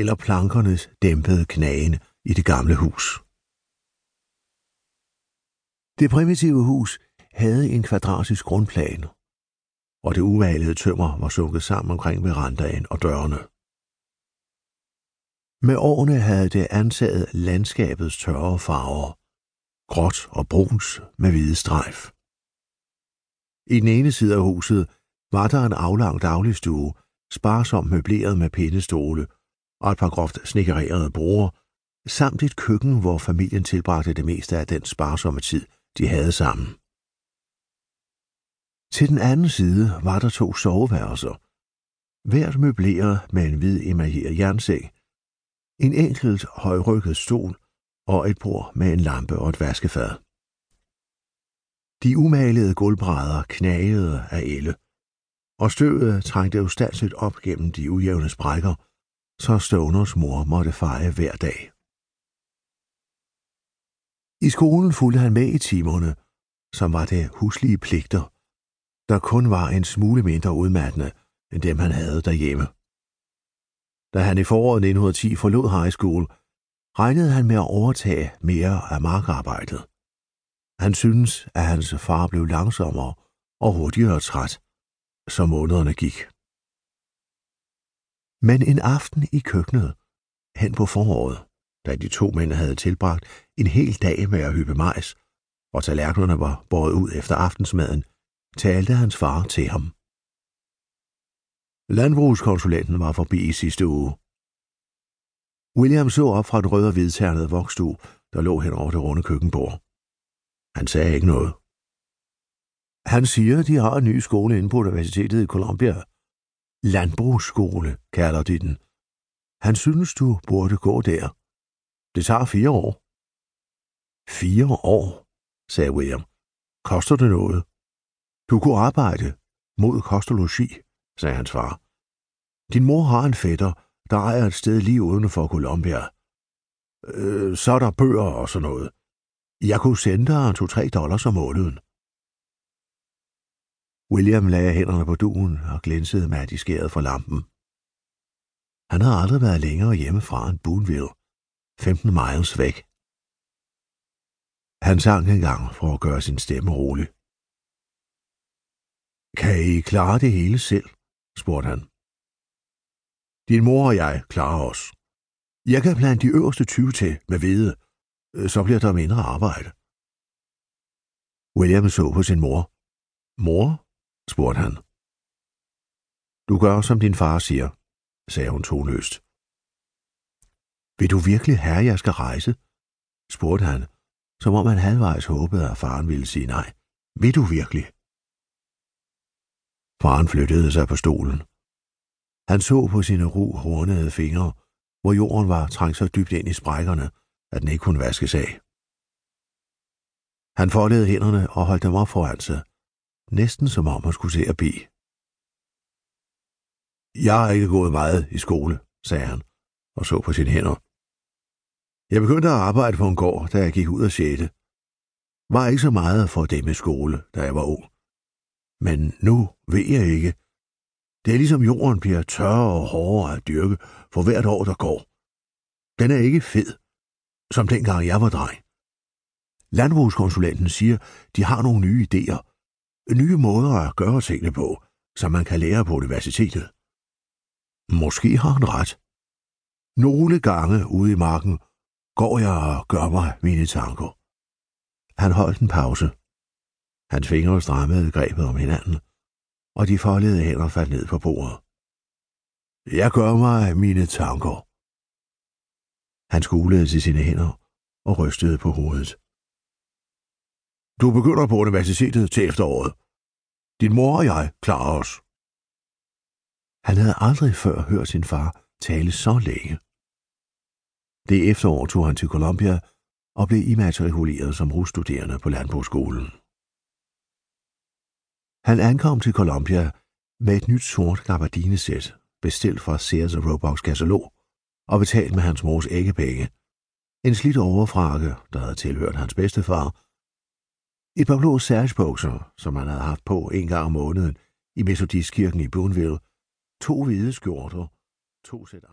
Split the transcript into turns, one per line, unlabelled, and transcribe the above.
eller plankernes dæmpede knagen i det gamle hus. Det primitive hus havde en kvadratisk grundplan, og det uvalede tømmer var sunket sammen omkring verandaen og dørene. Med årene havde det antaget landskabets tørre farver, gråt og bruns med hvide strejf. I den ene side af huset var der en aflang dagligstue, sparsomt møbleret med pindestole og et par groft snikkererede bruger, samt et køkken, hvor familien tilbragte det meste af den sparsomme tid, de havde sammen. Til den anden side var der to soveværelser, hvert møbleret med en hvid emaljeret jernseng, en enkelt højrykket stol og et bord med en lampe og et vaskefad. De umalede gulvbrædder knagede af elle, og støvet trængte ustandsligt op gennem de ujævne sprækker, så Stoners mor måtte feje hver dag. I skolen fulgte han med i timerne, som var det huslige pligter, der kun var en smule mindre udmattende end dem, han havde derhjemme. Da han i foråret 1910 forlod high school, regnede han med at overtage mere af markarbejdet. Han synes, at hans far blev langsommere og hurtigere træt, som månederne gik. Men en aften i køkkenet, hen på foråret, da de to mænd havde tilbragt en hel dag med at hyppe majs, og tallerkenerne var båret ud efter aftensmaden, talte hans far til ham. Landbrugskonsulenten var forbi i sidste uge. William så op fra den røde og hvidternede vokstue, der lå hen over det runde køkkenbord. Han sagde ikke noget. Han siger, de har en ny skole inde på Universitetet i Columbia. Landbrugsskole, kalder de den. Han synes, du burde gå der. Det tager fire år. Fire år, sagde William. Koster det noget? Du kunne arbejde mod kostologi, sagde hans far. Din mor har en fætter, der ejer et sted lige uden for Columbia. Øh, så er der bøger og sådan noget. Jeg kunne sende dig to-tre dollars om måneden. William lagde hænderne på duen og glinsede med i skæret fra lampen. Han havde aldrig været længere hjemme fra en Boonville, 15 miles væk. Han sang en gang for at gøre sin stemme rolig. Kan I klare det hele selv? spurgte han. Din mor og jeg klarer os. Jeg kan blande de øverste 20 til med hvede. Så bliver der mindre arbejde. William så på sin mor. Mor? Spurgte han. Du gør, som din far siger, sagde hun tonløst. Vil du virkelig have, at jeg skal rejse? spurgte han, som om han halvvejs håbede, at faren ville sige nej. Vil du virkelig? Faren flyttede sig på stolen. Han så på sine ro, hornede fingre, hvor jorden var trængt så dybt ind i sprækkerne, at den ikke kunne vaskes af. Han foldede hænderne og holdt dem op foran sig, næsten som om han skulle se at bede. Jeg har ikke gået meget i skole, sagde han, og så på sine hænder. Jeg begyndte at arbejde på en gård, da jeg gik ud af 6. Var ikke så meget for det med skole, da jeg var ung. Men nu ved jeg ikke. Det er ligesom jorden bliver tørre og hårdere at dyrke for hvert år, der går. Den er ikke fed, som dengang jeg var dreng. Landbrugskonsulenten siger, de har nogle nye idéer, nye måder at gøre tingene på, som man kan lære på universitetet. Måske har han ret. Nogle gange ude i marken går jeg og gør mig mine tanker. Han holdt en pause. Hans fingre strammede grebet om hinanden, og de foldede hænder faldt ned på bordet. Jeg gør mig mine tanker. Han skulede til sine hænder og rystede på hovedet. Du begynder på universitetet til efteråret. Din mor og jeg klarer os. Han havde aldrig før hørt sin far tale så længe. Det efterår tog han til Columbia og blev immatrikuleret som russtuderende på landbrugsskolen. Han ankom til Columbia med et nyt sort gabardinesæt, bestilt fra Sears Roebucks katalog og betalt med hans mors æggepenge. En slidt overfrakke, der havde tilhørt hans bedstefar, et par blå særgebukser, som han havde haft på en gang om måneden i Metodistkirken i Boonville, to hvide skjorter, to sæt